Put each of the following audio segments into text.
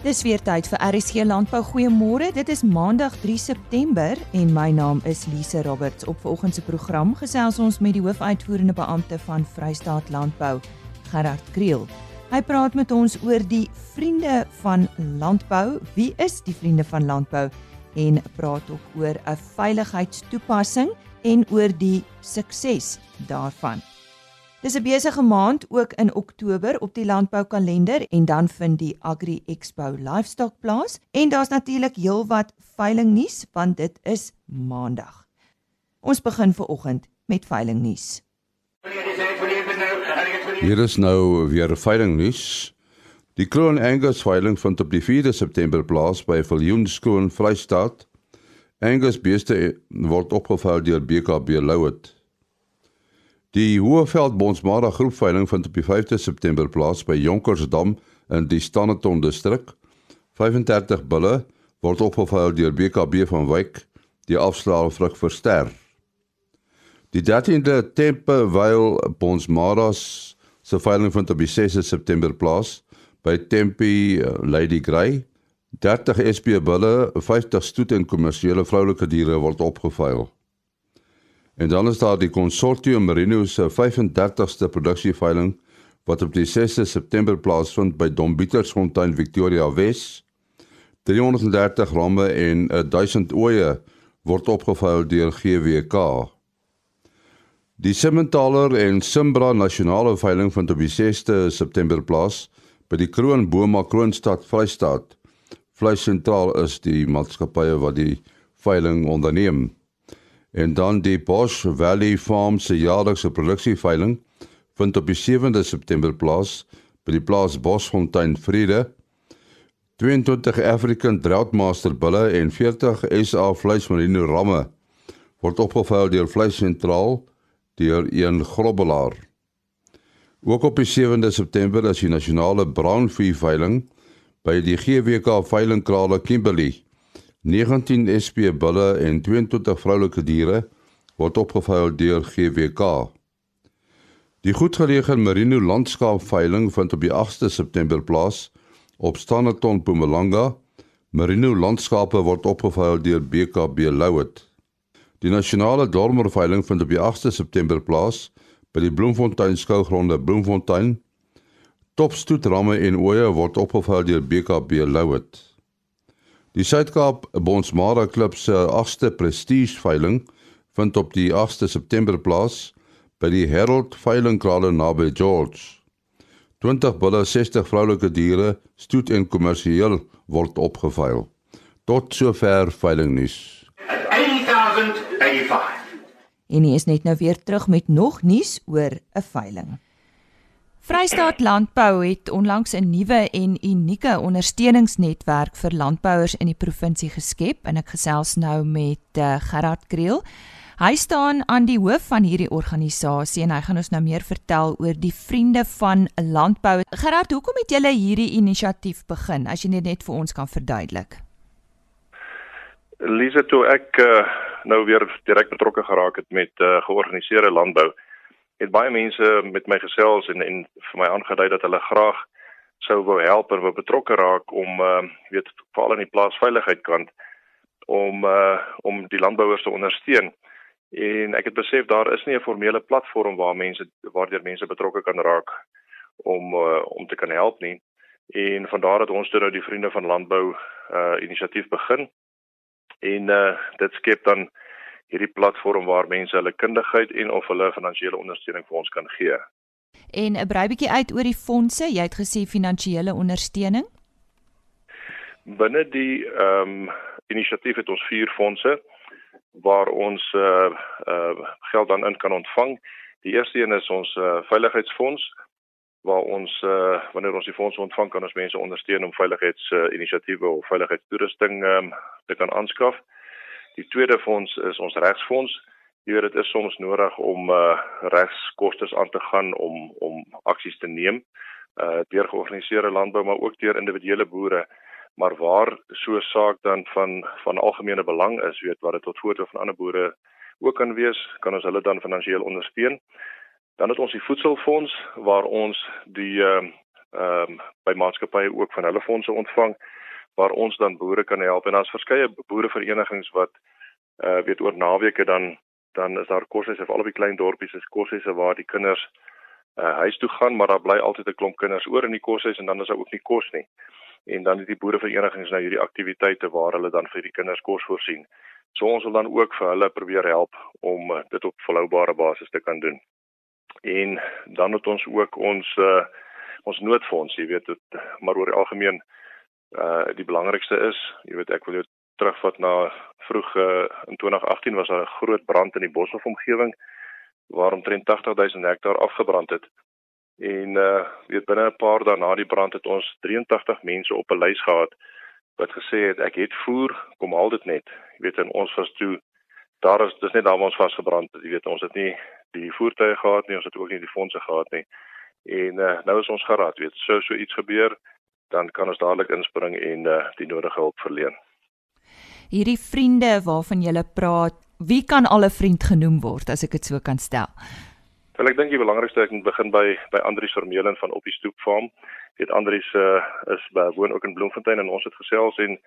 Dis weer tyd vir RSG Landbou. Goeiemôre. Dit is Maandag 3 September en my naam is Lise Roberts. Op vanoggend se program gesels ons met die hoofuitvoerende beampte van Vrystaat Landbou, Gerard Kriel. Hy praat met ons oor die Vriende van Landbou. Wie is die Vriende van Landbou? En praat ook oor 'n veiligheidstoepassing en oor die sukses daarvan. Dis 'n besige maand ook in Oktober op die landboukalender en dan vind die Agri Expo Livestock plaas en daar's natuurlik heelwat veilingnuus want dit is Maandag. Ons begin ver oggend met veilingnuus. Hier is nou weer veilingnuus. Die Kroon Angus veiling vind op die 4de September plaas by Viljoenskoon Vrystaat. Angus beeste word opgevuil deur BKB Louet. Die Hoëveld Bonsmara groepveiling vind op die 5de September plaas by Jonkersdam in die Standerton distrik. 35 bulle word opgevuil deur BKB van Wyk, die afslaer vrug verster. Die 13de Tempe Weil Bonsmara se veiling vind op die 6de September plaas by Tempe eh, Lady Grey. 30 SP bulle, 50 stoet en kommersiële vroulike diere word opgevuil. En dan is daar die Consortium Merino se 35ste produksieveiling wat op die 6de September plaasvind by Dombietersfontein Victoria Wes. 330 ramme en 1000 oeye word opgevuil deur GWK. Die Simmentaler en Simbra nasionale veiling vind op die 6de September plaas by die Kroonboma Kroonstad Vrystaat. Vleis sentraal is die maatskappye wat die veiling onderneem en dan die Bosch Valley Farm se jaarlikse produksieveiling vind op die 7de September plaas by die plaas Bosfontein Vrede 22 African Droughtmaster bulle en 40 SA vleismerino ramme word opgevuil deur Vleis Sentraal deur een grobbelaar. Ook op die 7de September is die nasionale braunvee veiling by die GWK veilingkrale Kimberley 19 SP bulle en 22 vroulike diere word opgevuil deur GWK. Die goedgeleë Merino landskaap veiling vind op die 8ste September plaas op Standerton Mpumalanga. Merino landskape word opgevuil deur BKB Louet. Die nasionale dormer veiling vind op die 8ste September plaas by die Bloemfontein skougronde Bloemfontein. Topstoetramme en oeye word opgevuil deur BKB Louet. Die Suid-Kaap Bonsmara Klub se 8ste prestige veiling vind op die 8ste September plaas by die Herald Veilingkrale naby George. 20 bulle, 60 vroulike diere, stoet en kommersieel word opgeveil. Tot sover veilingnuus. 8085. En hier is net nou weer terug met nog nuus oor 'n veiling. Vrystaat Landbou het onlangs 'n nuwe en unieke ondersteuningsnetwerk vir landbouers in die provinsie geskep en ek gesels nou met uh, Gerard Kriel. Hy staan aan die hoof van hierdie organisasie en hy gaan ons nou meer vertel oor die Vriende van Landbou. Gerard, hoekom het julle hierdie inisiatief begin as jy net vir ons kan verduidelik? Lise, toe ek uh, nou weer direk betrokke geraak het met uh, georganiseerde landbou, het baie mense met my gesels en en vir my aangedui dat hulle graag sou wou help en wou betrokke raak om uh weet veral in die plaasveiligheid kant om uh om die landbouers te ondersteun. En ek het besef daar is nie 'n formele platform waar mense waardeur mense betrokke kan raak om uh om te kan help nie. En van daar het ons toe nou die vriende van landbou uh inisiatief begin. En uh dit skep dan hierdie platform waar mense hulle kundigheid en of hulle finansiële ondersteuning vir ons kan gee. En 'n brei bietjie uit oor die fondse. Jy het gesê finansiële ondersteuning. Binne die ehm um, inisiatief het ons vier fondse waar ons uh uh geld dan in kan ontvang. Die eerste een is ons uh veiligheidsfonds waar ons uh wanneer ons die fonds ontvang kan ons mense ondersteun om veiligheidsinisiatiewe uh, of veiligheidstoerusting ehm um, te kan aanskaf. Die tweede fonds is ons regsfonds. Jy weet dit is soms nodig om uh regskostes aan te gaan om om aksies te neem uh deur georganiseerde landbou maar ook deur individuele boere. Maar waar so 'n saak dan van van algemene belang is, weet wat dit tot voordeel van ander boere ook kan wees, kan ons hulle dan finansiëel ondersteun. Dan het ons die voedselfonds waar ons die uh ehm um, by maatskappye ook van hulle fondse ontvang waar ons dan boere kan help. En daar's verskeie boereverenigings wat uh weet oor naweke dan dan is daar kursusse vir al die klein dorpies is kursusse waar die kinders uh huis toe gaan maar daar bly altyd 'n klomp kinders oor in die koshuis en dan is daar ook nie kos nie. En dan is die boereverenigings nou hierdie aktiwiteite waar hulle dan vir die kinders kos voorsien. So ons wil dan ook vir hulle probeer help om uh, dit op volhoubare basis te kan doen. En dan het ons ook ons uh ons noodfonds jy weet dit maar oor die algemeen uh die belangrikste is, jy weet ek wil jou terugvat na vroeg uh, in 2018 was daar 'n groot brand in die Boshoff omgewing waar omtrent 80000 hektaar afgebrand het. En uh weet binne 'n paar dae na die brand het ons 83 mense op 'n lys gehad wat gesê het ek het voer, kom haal dit net. Jy weet en ons was toe daar is dis net daar waar ons vasgebrand het. Jy weet ons het nie die voertuie gehad nie, ons het ook nie die fondse gehad nie. En uh nou is ons geraad, weet, so so iets gebeur dan kan ons dadelik inspring en uh, die nodige hulp verleen. Hierdie vriende waarvan jy praat, wie kan al 'n vriend genoem word as ek dit so kan stel? Wel ek dink die belangrikste ek moet begin by by Andrius Vermeulen van op die stoep farm. Weet Andrius uh, is by woon ook in Bloemfontein en ons het gesels en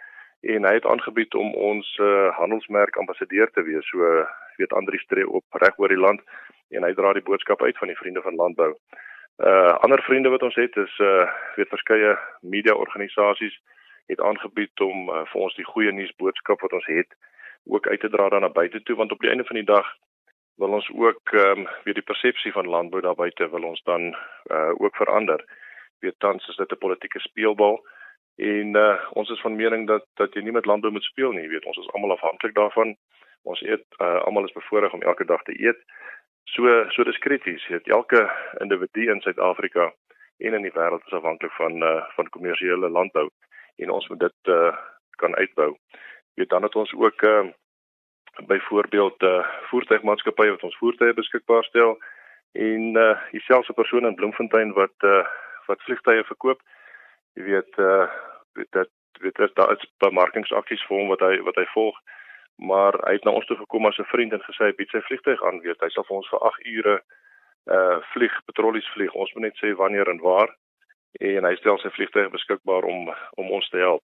en hy het aangebied om ons uh, handelsmerk ambassadeur te wees. So weet Andrius tree op reg oor die land en hy dra die boodskap uit van die vriende van landbou. Uh ander vriende wat ons het is uh weet verskeie media organisasies het aangebied om uh, vir ons die goeie nuus boodskap wat ons het ook uit te dra dan na buite toe want op die einde van die dag wil ons ook ehm um, weer die persepsie van landbou daar buite wil ons dan uh ook verander. Weet tans is dit 'n politieke speelbal en uh ons is van mening dat dat jy nie met landbou moet speel nie. Weet ons is almal afhanklik daarvan. Ons eet uh almal is bevoorreg om elke dag te eet. So so dis krities. Het elke individu in Suid-Afrika en in die wêreld is afhanklik van uh, van kommersiële landbou en ons moet dit uh, kan uitbou. Weet dan het ons ook uh, byvoorbeeld uh, voertuigmaatskappye wat ons voertuie beskikbaar stel en uh, dieselfde persoon in Bloemfontein wat uh, wat vliegtye verkoop. Jy weet uh, dat weet dat daar is bemarkingsaksies vir hom wat hy wat hy volg maar hy het na ons toe gekom as 'n vriend en gesê hy bied sy vliegtuig aan weet hy sal vir ons vir 8 ure uh vlieg patrollies vlieg. Ons moet net sê wanneer en waar. En hy stel sy vliegtuig beskikbaar om om ons te help.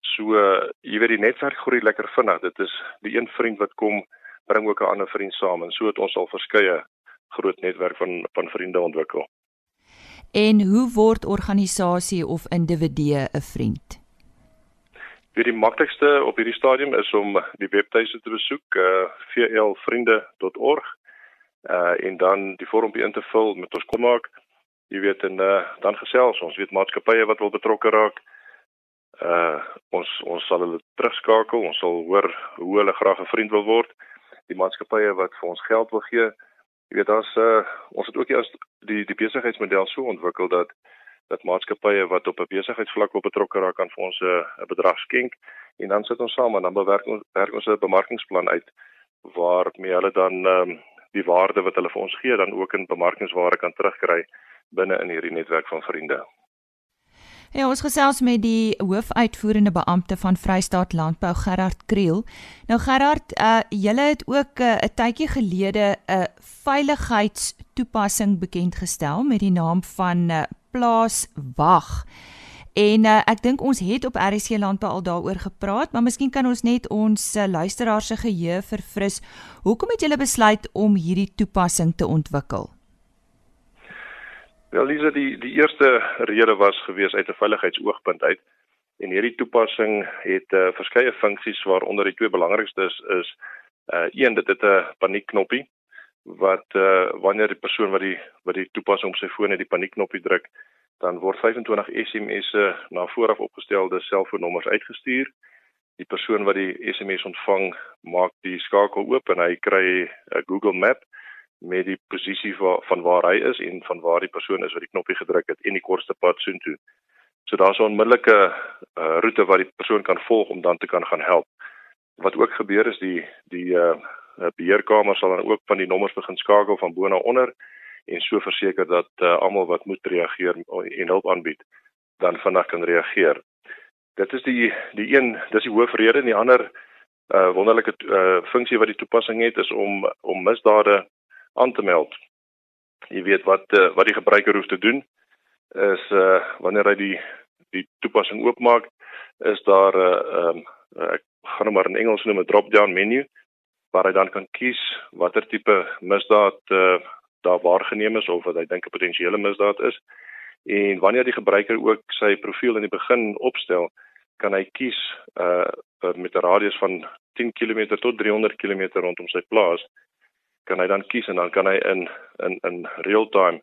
So uh, jy weet die netwerk groei lekker vinnig. Dit is die een vriend wat kom bring ook 'n ander vriend saam en so het ons al verskeie groot netwerk van van vriende ontwikkel. En hoe word organisasie of individue 'n vriend Vir die maklikste op hierdie stadium is om die webtuiste te besoek, uh, vlvriende.org. Uh en dan die vormpie in te vul met ons kontak. Jy weet en uh dan gesels ons, weet maatskappye wat wil betrokke raak. Uh ons ons sal hulle terugskakel. Ons sal hoor hoe hulle graag 'n vriend wil word. Die maatskappye wat vir ons geld wil gee. Jy weet daar's uh ons het ook die die, die besigheidsmodel so ontwikkel dat dat maatskappye wat op 'n besigheidsvlak wil betrokke raak aan vir ons 'n bedrag skenk en dan sit ons saam en dan bewerk ons werk ons 'n bemarkingsplan uit waarmee hulle dan um, die waarde wat hulle vir ons gee dan ook in bemarkingsware kan terugkry binne in hierdie netwerk van vriende. Ja, ons gesels met die hoofuitvoerende beampte van Vrystaat Landbou Gerard Kriel. Nou Gerard, uh julle het ook 'n uh, tydjie gelede 'n uh, veiligheidstoepassing bekend gestel met die naam van uh, plaaswag. En uh, ek dink ons het op RC landbou al daaroor gepraat, maar miskien kan ons net ons uh, luisteraars se geheue verfris. Hoekom het julle besluit om hierdie toepassing te ontwikkel? Wel, Lisa, die die eerste rede was gewees uit 'n veiligheidsoogpunt uit. En hierdie toepassing het uh, verskeie funksies waaronder die twee belangrikstes is, is uh een dit het 'n paniekknoppie wat uh wanneer die persoon wat die wat die toepassing op sy foon het die paniekknopie druk, dan word 25 SMS'e na vooraf opgestelde selfoonnommers uitgestuur. Die persoon wat die SMS ontvang, maak die skakel oop en hy kry 'n Google Map met die posisie van van waar hy is en van waar die persoon is wat die knoppie gedruk het en die kortste pad soontoe. So daar's 'n onmiddellike uh, roete wat die persoon kan volg om dan te kan gaan help. Wat ook gebeur is die die uh Eh, beheerkamer sal dan ook van die nommers begin skakel van bo na onder en so verseker dat uh, almal wat moet reageer en hulp aanbied dan vinnig kan reageer. Dit is die die een, dis die hoofrede en die ander uh wonderlike uh funksie wat die toepassing het is om om misdade aan te meld. Jy weet wat uh, wat die gebruiker hoef te doen. is uh wanneer hy die die toepassing oopmaak, is daar 'n uh, um ek gaan nou maar in Engels noem 'n drop-down menu waar hy dan kan kies watter tipe misdaad uh daar waargeneem is of wat hy dink 'n potensiële misdaad is. En wanneer die gebruiker ook sy profiel in die begin opstel, kan hy kies uh met 'n radius van 10 km tot 300 km rondom sy plaas kan hy dan kies en dan kan hy in in in real time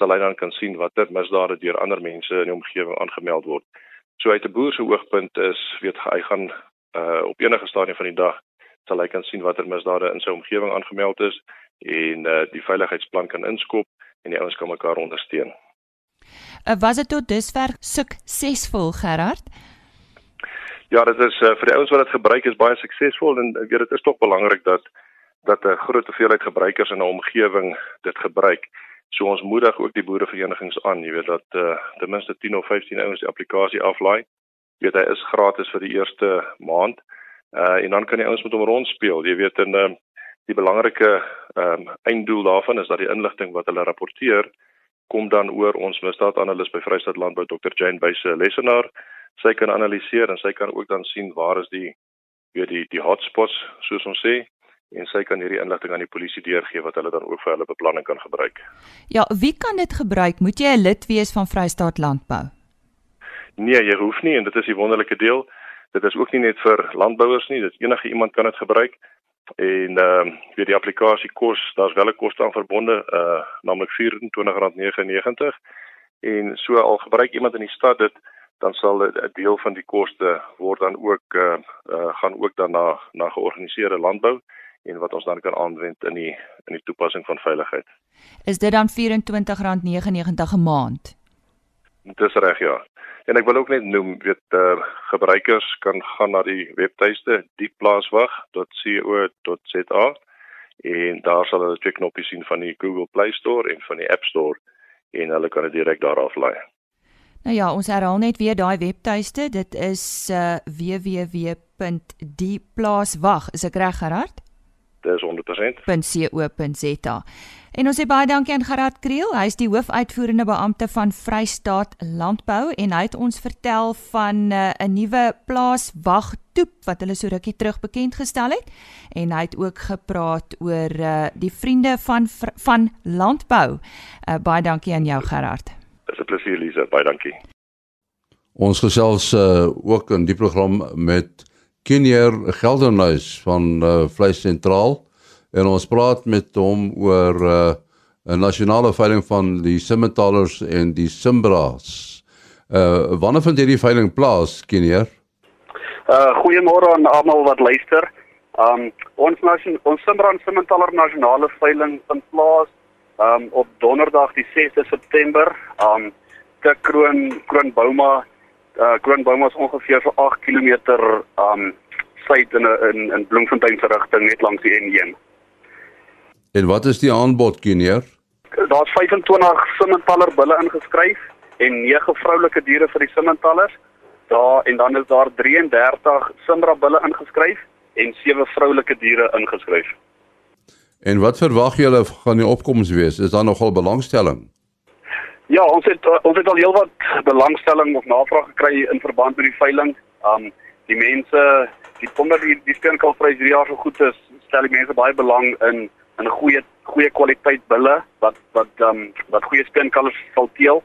sal hy dan kan sien watter misdade deur ander mense in die omgewing aangemeld word. So uit 'n boer se oogpunt is weet hy gaan uh op enige stadium van die dag sal hy kan sien watter misdade in sy omgewing aangemeld is en uh die veiligheidsplan kan inskop en die ouens kan mekaar ondersteun. Uh, was dit tot dusver suksesvol Gerard? Ja, dit is uh, vir die ouens wat dit gebruik is baie suksesvol en ek weet dit is tog belangrik dat dat 'n groot hoeveelheid gebruikers in 'n omgewing dit gebruik. So ons moedig ook die boereverenigings aan, jy weet dat uh, ten minste 10 of 15 ouens die applikasie aflaai. Jy weet hy is gratis vir die eerste maand. Uh en dan kan die ouens met hom rondspeel. Jy weet en uh, die belangrike ehm um, einddoel daarvan is dat die inligting wat hulle rapporteer kom dan oor ons misdaadanalis by Vryheid Landbou Dr Jane Wyse lesenaar sy kan analiseer en sy kan ook dan sien waar is die weet die die hotspots soos ons sê en sy kan hierdie inligting aan die polisie deurgee wat hulle dan ook vir hulle beplanning kan gebruik. Ja, wie kan dit gebruik? Moet jy 'n lid wees van Vrystaat Landbou? Nee, jy hoef nie en dit is die wonderlike deel. Dit is ook nie net vir landbouers nie, dit enige iemand kan dit gebruik. En ehm uh, weet die applikasie kos, daar's wel 'n koste aan verbonde, uh naamlik R24.99 en so al gebruik iemand in die stad dit dan sal 'n deel van die koste word dan ook uh, uh gaan ook dan na na georganiseerde landbou en wat ons dan kan aanwend in die in die toepassing van veiligheid. Is dit dan R24.99 'n maand? Dis reg ja. En ek wil ook net noem, weet uh, gebruikers kan gaan na die webtuiste diepplaaswag.co.za en daar sal hulle twee knoppies sien van die Google Play Store en van die App Store en hulle kan dit direk daar aflaai. Nou ja, ons herhaal net weer daai webtuiste. Dit is uh, www.dieplaaswag. Is ek reg Gerard? Dis 100%. .co.za. En ons sê baie dankie aan Gerard Kriel. Hy is die hoofuitvoerende beampte van Vrystaat Landbou en hy het ons vertel van eh, 'n uh, nuwe plaaswagtoep wat hulle so rukkie terug bekend gestel het en hy het ook gepraat oor uh, die vriende van van landbou. Uh, baie dankie aan jou Gerard. Dis 'n plesier Lisa, baie dankie. Ons gesels uh, ook in die program met Kenier Geldenhuis van uh, Vleis Sentraal en ons praat met hom oor uh, 'n nasionale veiling van die simmentalers en die simbras. Uh wanneer vind hierdie veiling plaas, Kenier? Uh goeiemôre aan almal wat luister. Um ons nasion, ons simbra en simmentaler nasionale veiling vind plaas um op donderdag die 6de September um te Kroon Kroonbouma uh Kroonbouma is ongeveer so 8 km um suid in in in Bloemfontein se rigting net langs die N1. En wat is die aanbod, Kenier? Daar's 25 simmentaler bulle ingeskryf en 9 vroulike diere vir die simmentalers. Daar en dan is daar 33 simbra bulle ingeskryf en 7 vroulike diere ingeskryf. En wat verwag julle gaan die opkomste wees? Is daar nogal belangstelling? Ja, ons het ons het al heelwat belangstelling of navraag gekry in verband met die veiling. Um die mense, die omdat die die steenkalfprys hierdie jaar so goed is, stel die mense baie belang in in 'n goeie goeie kwaliteit bulle wat wat um wat goeie steenkalfs sal teel.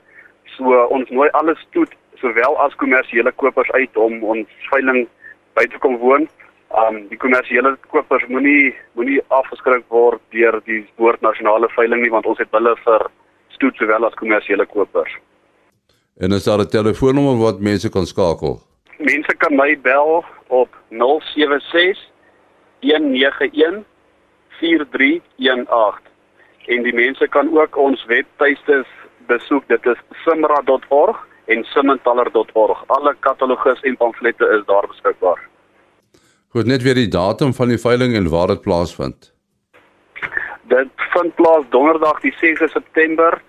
So uh, ons nooi alles toe sowel as kommersiële kopers uit om ons veiling by te kom woon. Um die kommersiële kopers moenie moenie afgeskrik word deur die woord nasionale veiling nie want ons het bulle vir stoet sowel as kommersiële kopers. En is daar 'n telefoonnommer wat mense kan skakel? Mense kan my bel op 076 191 4318 en die mense kan ook ons webtuistes besoek. Dit is simra.org en simmentaler.org alle katalogus en pamflette is daar beskikbaar. Goed net weer die datum van die veiling en waar dit plaasvind Dit vind plaas donderdag die 6de September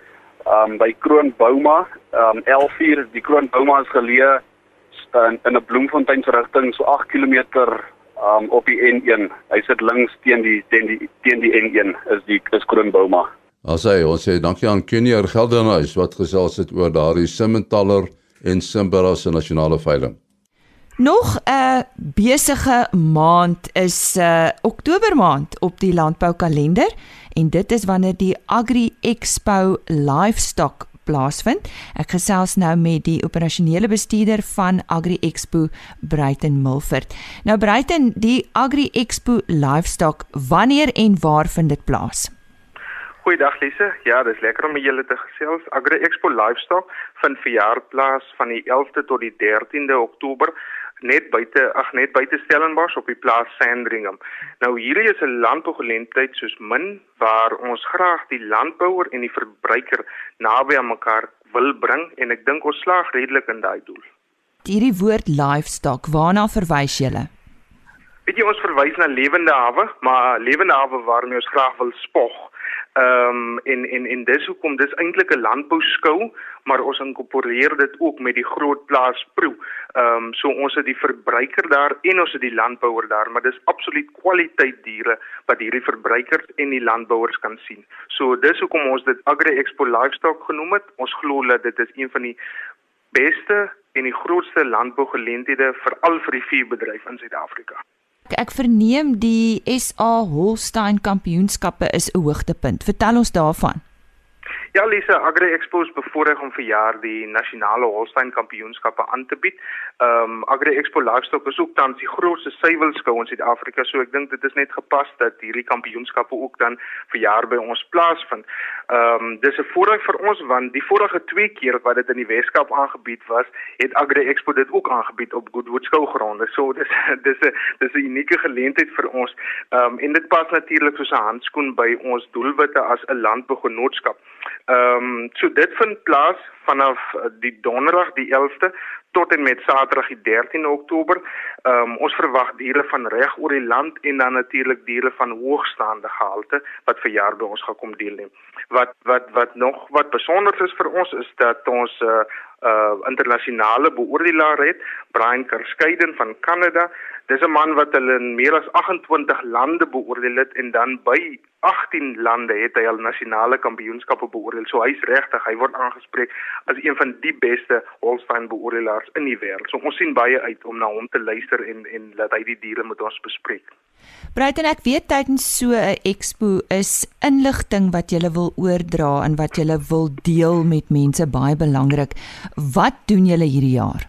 um, by Kroonbouma um, 11:00 die Kroonbouma is geleë in in 'n Bloemfontein se rigting so 8 km um, op die N1. Hy sit links teen die teen die teen die N1 is die is Kroonbouma. As hy ons sê dankie aan Kenia Geldenhuis wat gesels het oor daardie Simmentaler en Simbera se nasionale veiling. Nog 'n besige maand is 'n uh, Oktober maand op die landboukalender en dit is wanneer die Agri Expo Livestock plaasvind. Ek gesels nou met die operasionele bestuurder van Agri Expo, Bruiten Milford. Nou Bruiten, die Agri Expo Livestock, wanneer en waar vind dit plaas? Goeiedag Lise. Ja, dis lekker om julle te gesels. Agri Expo Livestock vind verjaar plaas van die 11de tot die 13de Oktober net buite ag net buite Stellenbosch op die plaas Sandringham. Nou hierdie is 'n landbougeleentheid soos min waar ons graag die landbouer en die verbruiker naby aan mekaar wil bring en ek dink ons slaag redelik in daai doel. Hierdie woord livestock, waarna verwys julle? Weet jy ons verwys na lewende hawe, maar lewende hawe waarmee ons graag wil spog. Ehm um, en en en dis hoekom dis eintlik 'n landbou skou, maar ons inkorporeer dit ook met die groot plaas proe. Ehm um, so ons het die verbruiker daar en ons het die landbouer daar, maar dis absoluut kwaliteit diere wat hierdie verbruikers en die landbouers kan sien. So dis hoekom ons dit Agri Expo Livestock genoem het. Ons glo dat dit is een van die beste en die grootste landbougeleenthede veral vir die veebedryf in Suid-Afrika. Ek verneem die SA Holstein Kampioenskappe is 'n hoogtepunt. Vertel ons daarvan. Ja, Lisa, Agri Expo is bevoorreg om vir jaar die nasionale Holstein Kampioenskappe aan te bied. Ehm um, Agri Expo Livestock is ook tans die grootste suiwelskou in Suid-Afrika, so ek dink dit is net gepas dat hierdie kampioenskappe ook dan vir jaar by ons plaasvind. Ehm um, dis 'n voordeel vir ons want die vorige twee keer wat dit in die Weskaap aangebied was, het Agri Expo dit ook aangebied op Goodwood skougronde. So dis dis 'n dis 'n unieke geleentheid vir ons. Ehm um, en dit pas natuurlik soos 'n handskoen by ons doelwitte as 'n landbougenootskap. Ehm um, so dit vind plaas vanaf eh, die donderdag die 11ste tot en met Saterdag die 13 Oktober. Ehm um, ons verwag diere van reg oor die land en dan natuurlik diere van hoogstaande gehalte wat vir jaar by ons gaan kom deelneem. Wat wat wat nog wat besonder is vir ons is dat ons 'n uh, eh, uh internasionale beoordelaar het, Brian Kerskeiden van Kanada. Dis 'n man wat hulle in meer as 28 lande beoordeel het en dan by 18 lande het hy al nasionale kampioenskappe beoordeel. So hy's regtig, hy word aangespreek as een van die beste Holstein beoordelaars in die wêreld. So ons sien baie uit om na hom te luister en en laat hy die diere met ons bespreek. Bruiten ek weet tydens so 'n expo is inligting wat jy wil oordra en wat jy wil deel met mense baie belangrik. Wat doen julle hierdie jaar?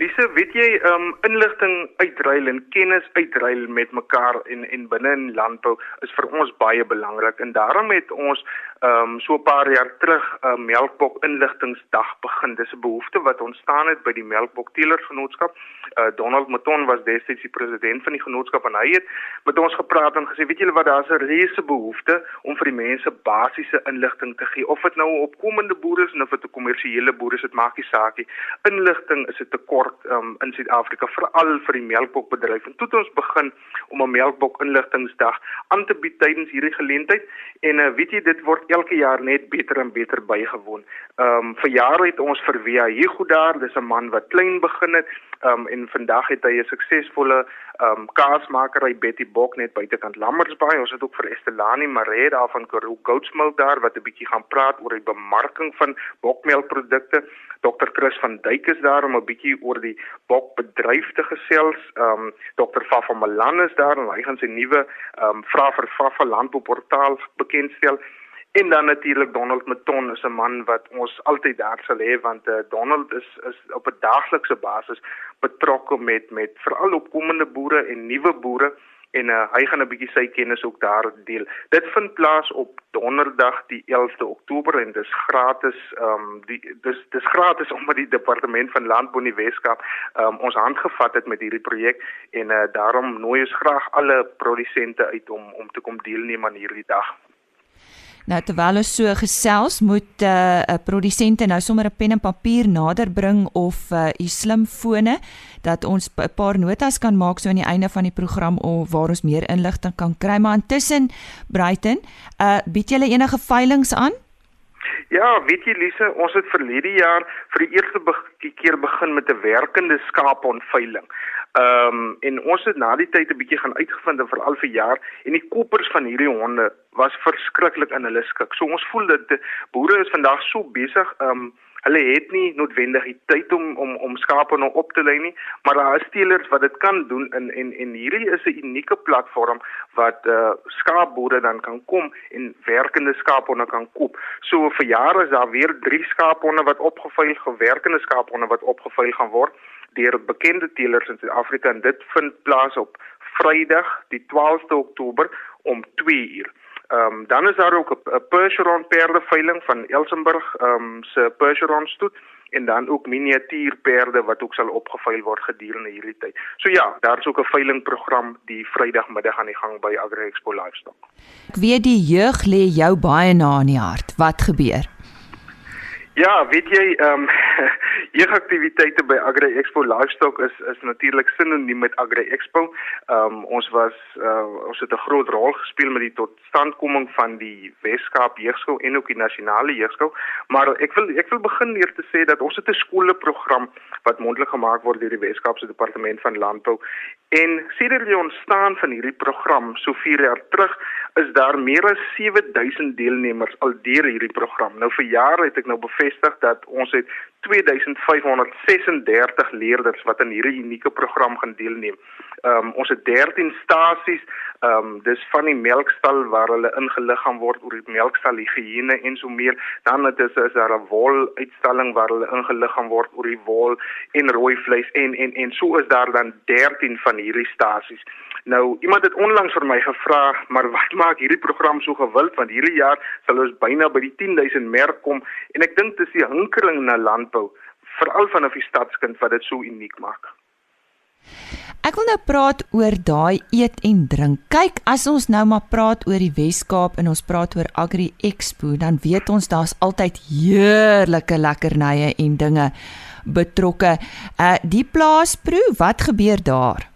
Wisse, weet jy, um inligting uitruil en kennis uitruil met mekaar en en binne in landbou is vir ons baie belangrik en daarom het ons um so 'n paar jaar terug 'n uh, melkbok inligtingsdag begin. Dis 'n behoefte wat ontstaan het by die Melkbok Teelersgenootskap. Uh Donald Mouton was destyds die president van die genootskap en hy het met ons gepraat en gesê, weet julle wat, daar's 'n reuse behoefte om vir die mense basiese inligting te gee. Of dit nou opkomende boere is of dit 'n kommersiële boere is, dit maak nie saak nie. Inligting is 'n tekort um in Suid-Afrika veral vir die melkbokbedryf. En toe het ons begin om 'n melkbok inligtingsdag aan te bied tydens hierdie geleentheid en uh, weet jy dit word elke jaar net beter en beter bygewoon. Ehm um, vir jare het ons vir Via Hugo daar, dis 'n man wat klein begin het, ehm um, en vandag het hy 'n suksesvolle ehm um, kaasmakery Betty Bok net buitekant Lammersbaai. Ons het ook vir Estelani Maree daar van Karoo Goatsmilk daar wat 'n bietjie gaan praat oor die bemarking van bokmelkprodukte. Dr Chris van Duyk is daar om 'n bietjie oor die bokbedryf te gesels. Ehm um, Dr Fafa Malan is daar en hy gaan sy nuwe ehm um, vra vir Fafa landbouportaal bekendstel. En dan natuurlik Donald Meton is 'n man wat ons altyd daar sal hê want uh, Donald is is op 'n daaglikse basis betrokke met met veral opkomende boere en nuwe boere en uh, hy gaan 'n bietjie sy kennis ook daar deel. Dit vind plaas op Donderdag die 11de Oktober en dis gratis. Ehm um, die dis dis gratis omdat die departement van landbou in die Weskaap ehm um, ons handgevat het met hierdie projek en uh, daarom nooi ons graag alle produsente uit om om te kom deelneem aan hierdie dag. Nou terwyl ons so gesels, moet 'n uh, produsente nou sommer 'n pen en papier nader bring of 'n uh, slimfone dat ons 'n paar notas kan maak so aan die einde van die program of waar ons meer inligting kan kry. Maar intussen, Bruiten, uh bied julle enige veilinge aan? Ja, weet jy Lise, ons het verlede jaar vir die eerste be keer begin met 'n werkende skaapontveiling. Ehm um, en ons het na die tyd 'n bietjie gaan uitgevind en veral vir jaar en die koppers van hierdie honde was verskriklik in hulle skik. So ons voel dat boere is vandag so besig um Hulle het nie noodwendig die tyd om om om skape nou op te lei nie, maar daar is teelers wat dit kan doen in en en hierdie is 'n unieke platform wat uh skaapboere dan kan kom en werkende skaaphonde kan koop. So vir jare is daar weer 3 skaaphonde wat opgeveil, gewerkende skaaphonde wat opgeveil gaan word deur bekende teelers in Suid-Afrika en dit vind plaas op Vrydag die 12de Oktober om 2 uur. Ehm um, dan is daar ook 'n Percheron perde veiling van Elsenburg ehm um, se Percheron stoet en dan ook miniatuur perde wat ook sal opgeveil word gedurende hierdie tyd. So ja, daar's ook 'n veilingprogram die Vrydagmiddag aan die gang by Agri Expo Livestock. Ek weet die jeug lê jou baie na in die hart. Wat gebeur? Ja, weet jy, ehm um, jeugaktiwiteite by Agri Expo Livestock is is natuurlik sinoniem met Agri Expo. Ehm um, ons was uh, ons het 'n groot rol gespeel met die totstandkoming van die Weskaap Jeugskou en ook die nasionale jeugskou. Maar ek wil ek wil begin neer te sê dat ons het 'n skoolprogram wat mondelik gemaak word deur die Weskaapse Departement van Landbou. En sedert die ontstaan van hierdie program so 4 jaar terug is daar meer as 7000 deelnemers al deur hierdie program. Nou vir jare het ek nou bevestig dat ons het 2536 leerders wat aan hierdie unieke program gaan deelneem. Ehm um, ons het 13 stasies, ehm um, dis van die melkstal waar hulle ingelig gaan word oor die melkstal higiëne en so meer. Dan het is, is daar 'n wol uitstalling waar hulle ingelig gaan word oor die wol en rooi vleis en en en so is daar dan 13 van hierdie stasies. Nou iemand het onlangs vir my gevra, maar wat maak hierdie program so gewild want hierdie jaar sal ons byna by die 10000 merk kom en ek dink dis die hinkering na landbou veral vanaf die stadskind wat dit so uniek maak. Ek wil nou praat oor daai eet en drink. Kyk, as ons nou maar praat oor die Wes-Kaap en ons praat oor Agri Expo, dan weet ons daar's altyd heerlike lekkernye en dinge betrokke. Uh die plaasproe, wat gebeur daar?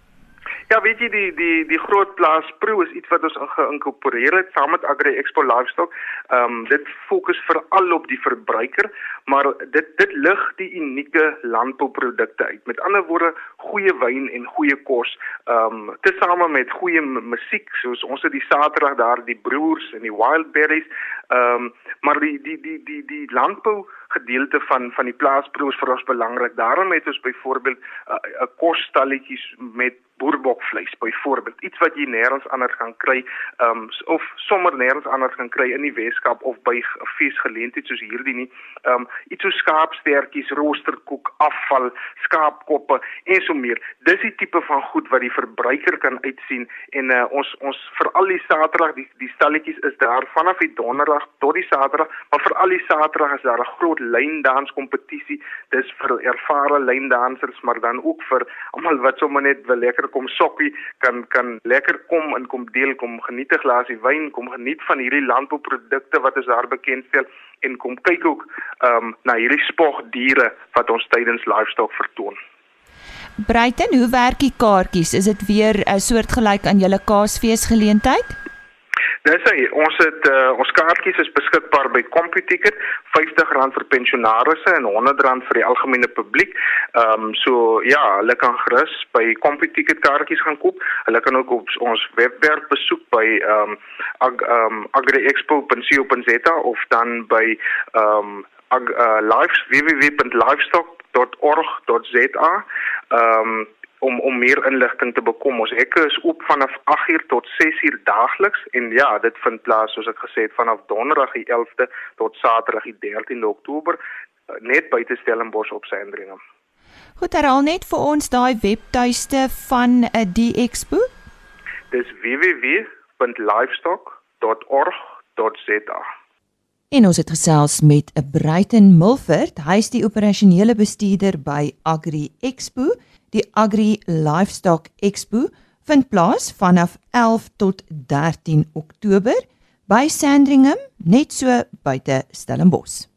Ja, weet jy die die die groot plaas Pro is iets wat ons geïnkorporeer het saam met Agri Expo Livestock. Ehm um, dit fokus veral op die verbruiker, maar dit dit lig die unieke landbouprodukte uit. Met ander woorde, goeie wyn en goeie kos, ehm um, tesame met goeie musiek, soos ons het die Saterdag daar die Broers en die Wildberries. Ehm um, maar die die die die die landbou gedeelte van van die plaasproos vir ons belangrik. Daarom het ons byvoorbeeld 'n uh, uh, kosstalletjies met boerbokvleis byvoorbeeld. Iets wat jy nêrens anders kan kry um, of sommer nêrens anders kan kry in die Weskaap of by 'n feesgeleentheid soos hierdie nie. Um, iets so skaapstertjies roosterkoek afval skaapkoppe en so meer. Dis die tipe van goed wat die verbruiker kan uitsien en uh, ons ons vir al die Saterdag die die stalletjies is daar vanaf die donderdag tot die Saterdag maar vir al die Saterdag is daar 'n groot lyndans kompetisie dis vir ervare lyndansers maar dan ook vir almal wat sommer net wil lekker kom sokkie kan kan lekker kom en kom deel kom geniet 'n glasie wyn kom geniet van hierdie landbouprodukte wat ons daar bekendstel en kom kyk ook ehm um, na hierdie spogdiere wat ons tydens livestock vertoon. Breiten, hoe werk die kaartjies? Is dit weer 'n soortgelyk aan julle kaasfees geleentheid? Dis hy, ons het uh, ons kaartjies is beskikbaar by CompuTicket, R50 vir pensionaarsse en R100 vir die algemene publiek. Ehm um, so ja, hulle kan gerus by CompuTicket kaartjies gaan koop. Hulle kan ook op ons webwerf besoek by ehm um, ag, um, agriexpo.co.za of dan by ehm um, ag, uh, live www.livestock.org.za. Ehm um, om om meer inligting te bekom. Ons hekke is oop vanaf 8uur tot 6uur daagliks en ja, dit vind plaas soos ek gesê het vanaf donderdag die 11de tot saterdag die 13de Oktober eh, net buite Stellenbosch op Sandringham. Goed, herhaal net vir ons daai webtuiste van 'n uh, die expo. Dis www.livestock.org.za. En ons het gesels met 'n Bruiten Milford, hy is die operasionele bestuurder by Agri Expo. Die Agri Livestock Expo vind plaas vanaf 11 tot 13 Oktober by Sandringham, net so buite Stellenbosch.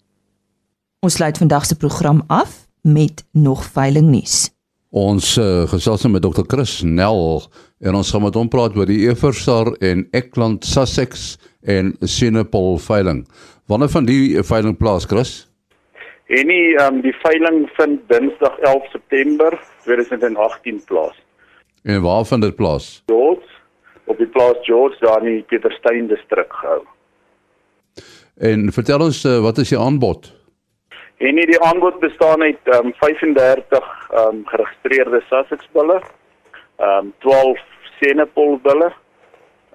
Ons sluit vandag se program af met nog veiling nuus. Ons uh, gesels nou met Dr. Chris Nel en ons gaan met hom praat oor die Everstar en Ekland Sussex en Senepol veiling. Wanneer van die veiling plaas, Chris? En die um, die veiling vind Dinsdag 11 September 2018 plaas. En waar vind dit plaas? Dort op die plaas George daar in die Pietersteyn distrik gehou. En vertel ons uh, wat is die aanbod? En nie die aanbod bestaan uit um, 35 um, geregistreerde Sussex bulle, um, 12 Senepol bulle,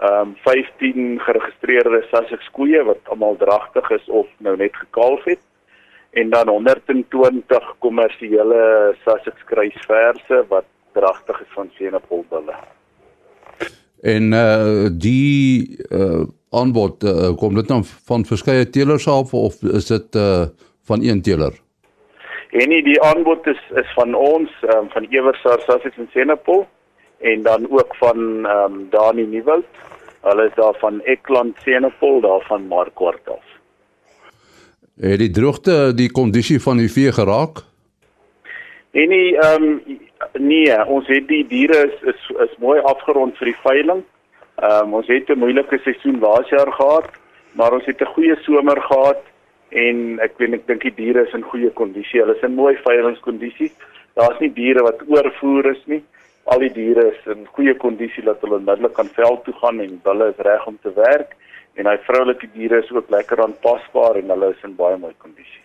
um, 15 geregistreerde Sussex koeie wat almal dragtig is of nou net gekalf het en dan 120 kommersiële Sussex kruisverse wat dragtig is van Senepol bulle. En uh die uh aanbod uh, kom dit dan van verskeie teelers af of is dit uh van een teeler? En nie die aanbod is is van ons um, van Eversar Sussex en Senepol en dan ook van ehm um, Dani Nieuwoud. Hulle is daar van Ekland Senepol daar van Markwart af. Het die droogte die kondisie van die vee geraak? En nie ehm um, nee, ons het die diere is is, is mooi afgerond vir die veiling. Ehm um, ons het 'n moeilike seisoen laas jaar gehad, maar ons het 'n goeie somer gehad en ek weet ek dink die diere is in goeie kondisie. Hulle is in mooi veilingskondisies. Daar's nie diere wat oorvoer is nie. Al die diere is in goeie kondisie dat hulle onmiddellik kan veld toe gaan en hulle is reg om te werk en hy vroulike diere is ook lekker aanpasbaar en hulle is in baie mooi kondisie.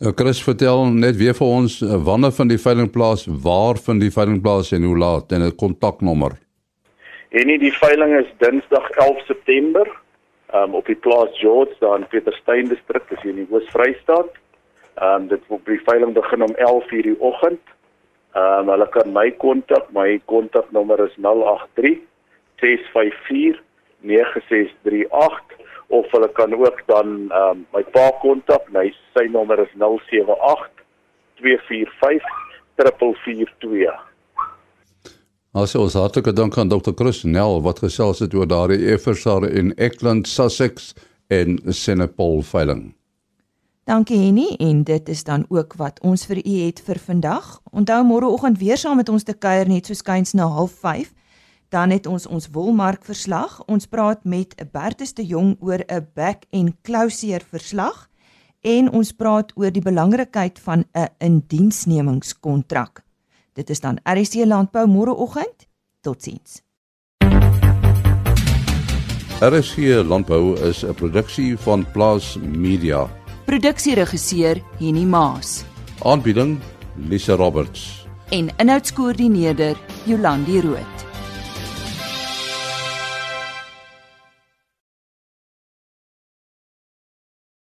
Uh, Chris vertel net weer vir ons uh, wanneer van die veilingplaas, waar van die veilingplaas en hoe laat en 'n kontaknommer. En nie die veiling is Dinsdag 11 September um, op die plaas George daar in Pietersteyn distrik, dis hier in die Oos-Vrystaat. Ehm um, dit word die veiling begin om 11:00 die oggend. Ehm um, hulle kan my kontak, my kontaknommer is 083 654 9638 of hulle kan ook dan ehm um, my pa kontak. Hy sy nommer is 078 245 3442. Ons ons hartlike dank aan Dr. Chris Nel wat gesels het oor daardie Eversar in Ekland Sussex en Senepol veiling. Dankie Henny en dit is dan ook wat ons vir u het vir vandag. Onthou môreoggend weer saam met ons te kuier net so skuins na 05:30 dan het ons ons wolmark verslag. Ons praat met Bertus de Jong oor 'n back en closure verslag en ons praat oor die belangrikheid van 'n indiensnemingskontrak. Dit is dan RC Landbou môreoggend. Totsiens. RC Landbou is 'n produksie van Plaas Media. Produksieregisseur Henny Maas Aanbieding Lisa Roberts en inhoudskoördineerder Jolandi Root.